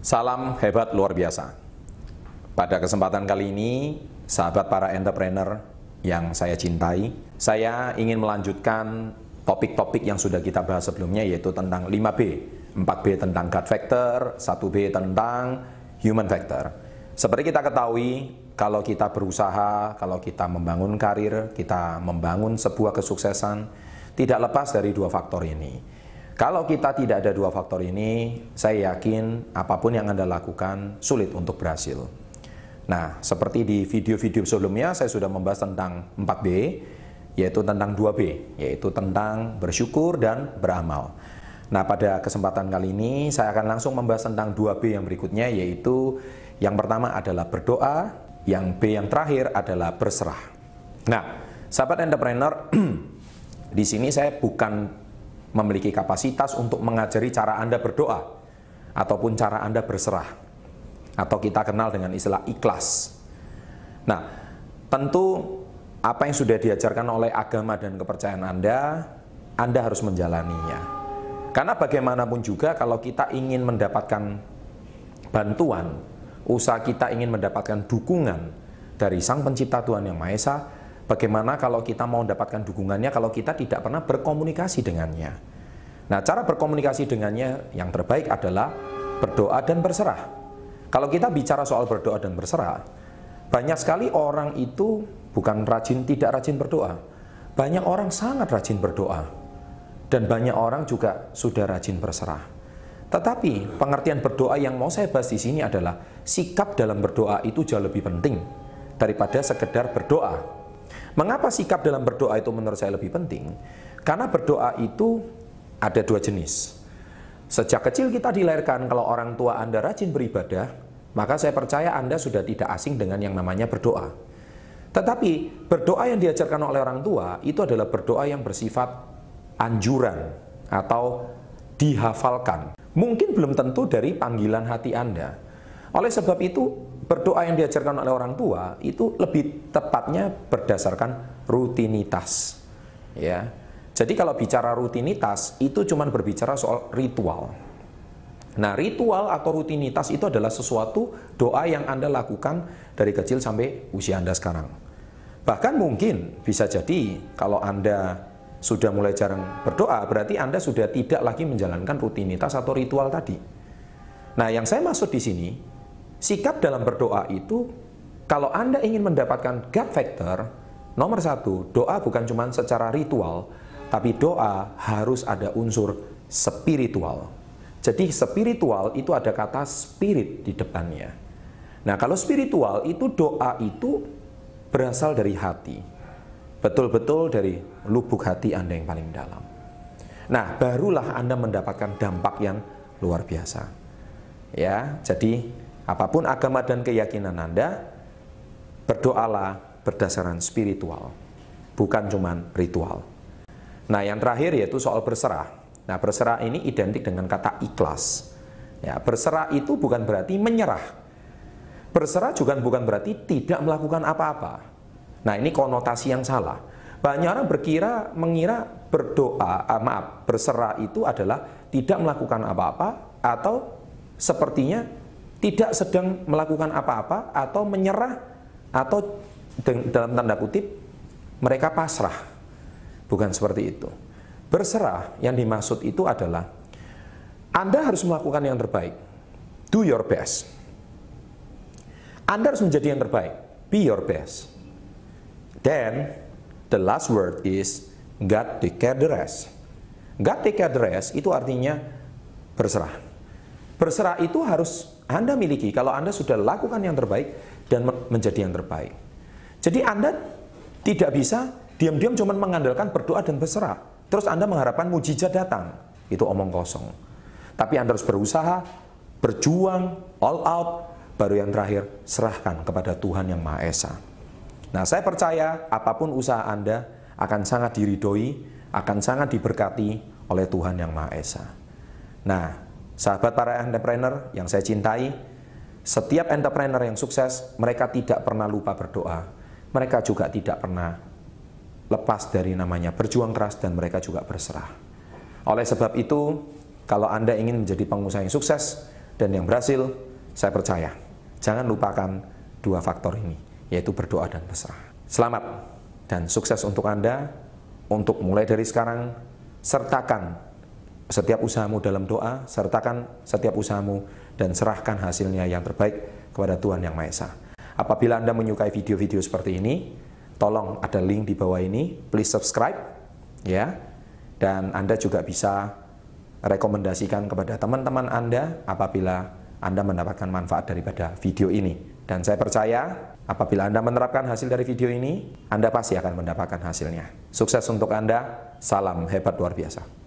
Salam hebat luar biasa. Pada kesempatan kali ini, sahabat para entrepreneur yang saya cintai, saya ingin melanjutkan topik-topik yang sudah kita bahas sebelumnya yaitu tentang 5B. 4B tentang God factor, 1B tentang human factor. Seperti kita ketahui, kalau kita berusaha, kalau kita membangun karir, kita membangun sebuah kesuksesan, tidak lepas dari dua faktor ini kalau kita tidak ada dua faktor ini, saya yakin apa pun yang Anda lakukan sulit untuk berhasil. Nah, seperti di video-video sebelumnya, saya sudah membahas tentang 4B, yaitu tentang 2B, yaitu tentang bersyukur dan beramal. Nah, pada kesempatan kali ini, saya akan langsung membahas tentang 2B yang berikutnya, yaitu yang pertama adalah berdoa, yang B yang terakhir adalah berserah. Nah, sahabat entrepreneur, di sini saya bukan memiliki kapasitas untuk mengajari cara Anda berdoa ataupun cara Anda berserah atau kita kenal dengan istilah ikhlas. Nah, tentu apa yang sudah diajarkan oleh agama dan kepercayaan Anda, Anda harus menjalaninya. Karena bagaimanapun juga kalau kita ingin mendapatkan bantuan, usaha kita ingin mendapatkan dukungan dari Sang Pencipta Tuhan Yang Maha Esa, Bagaimana kalau kita mau mendapatkan dukungannya kalau kita tidak pernah berkomunikasi dengannya? Nah, cara berkomunikasi dengannya yang terbaik adalah berdoa dan berserah. Kalau kita bicara soal berdoa dan berserah, banyak sekali orang itu bukan rajin tidak rajin berdoa. Banyak orang sangat rajin berdoa. Dan banyak orang juga sudah rajin berserah. Tetapi pengertian berdoa yang mau saya bahas di sini adalah sikap dalam berdoa itu jauh lebih penting daripada sekedar berdoa. Mengapa sikap dalam berdoa itu menurut saya lebih penting? Karena berdoa itu ada dua jenis. Sejak kecil kita dilahirkan kalau orang tua Anda rajin beribadah, maka saya percaya Anda sudah tidak asing dengan yang namanya berdoa. Tetapi berdoa yang diajarkan oleh orang tua itu adalah berdoa yang bersifat anjuran atau dihafalkan. Mungkin belum tentu dari panggilan hati Anda. Oleh sebab itu, berdoa yang diajarkan oleh orang tua itu lebih tepatnya berdasarkan rutinitas. Ya. Jadi kalau bicara rutinitas itu cuma berbicara soal ritual. Nah, ritual atau rutinitas itu adalah sesuatu doa yang Anda lakukan dari kecil sampai usia Anda sekarang. Bahkan mungkin bisa jadi kalau Anda sudah mulai jarang berdoa, berarti Anda sudah tidak lagi menjalankan rutinitas atau ritual tadi. Nah, yang saya maksud di sini, Sikap dalam berdoa itu, kalau Anda ingin mendapatkan God factor, nomor satu, doa bukan cuma secara ritual, tapi doa harus ada unsur spiritual. Jadi spiritual itu ada kata spirit di depannya. Nah kalau spiritual itu doa itu berasal dari hati. Betul-betul dari lubuk hati Anda yang paling dalam. Nah barulah Anda mendapatkan dampak yang luar biasa. Ya, jadi Apa pun agama dan keyakinan Anda, berdoalah berdasarkan spiritual, bukan cuman ritual. Nah, yang terakhir yaitu soal berserah. Nah, berserah ini identik dengan kata ikhlas. Ya, berserah itu bukan berarti menyerah. Berserah juga bukan berarti tidak melakukan apa-apa. Nah, ini konotasi yang salah. Banyak orang berkira mengira berdoa, ah, maaf, berserah itu adalah tidak melakukan apa-apa atau sepertinya tidak sedang melakukan apa-apa atau menyerah atau dalam tanda kutip mereka pasrah. Bukan seperti itu. Berserah yang dimaksud itu adalah Anda harus melakukan yang terbaik. Do your best. Anda harus menjadi yang terbaik. Be your best. Then the last word is God take care the rest. God take care the rest itu artinya berserah. Berserah itu harus anda miliki kalau Anda sudah lakukan yang terbaik dan menjadi yang terbaik. Jadi Anda tidak bisa diam-diam cuma mengandalkan berdoa dan berserah. Terus Anda mengharapkan mujizat datang. Itu omong kosong. Tapi Anda harus berusaha, berjuang, all out, baru yang terakhir serahkan kepada Tuhan yang Maha Esa. Nah, saya percaya apa pun usaha Anda akan sangat diridhoi, akan sangat diberkati oleh Tuhan yang Maha Esa. Nah, Sahabat para entrepreneur yang saya cintai, setiap entrepreneur yang sukses, mereka tidak pernah lupa berdoa. Mereka juga tidak pernah lepas dari namanya berjuang keras dan mereka juga berserah. Oleh sebab itu, kalau Anda ingin menjadi pengusaha yang sukses, dan yang berhasil, saya percaya. Jangan lupakan dua faktor ini, yaitu berdoa dan berserah. Selamat dan sukses untuk Anda untuk mulai dari sekarang sertakan setiap usahamu dalam doa, sertakan setiap usahamu dan serahkan hasilnya yang terbaik kepada Tuhan Yang Maha Esa. Apabila Anda menyukai video-video seperti ini, tolong ada link di bawah ini, please subscribe ya. Dan Anda juga bisa rekomendasikan kepada teman-teman Anda apabila Anda mendapatkan manfaat daripada video ini. Dan saya percaya apabila Anda menerapkan hasil dari video ini, Anda pasti akan mendapatkan hasilnya. Sukses untuk Anda, salam hebat luar biasa.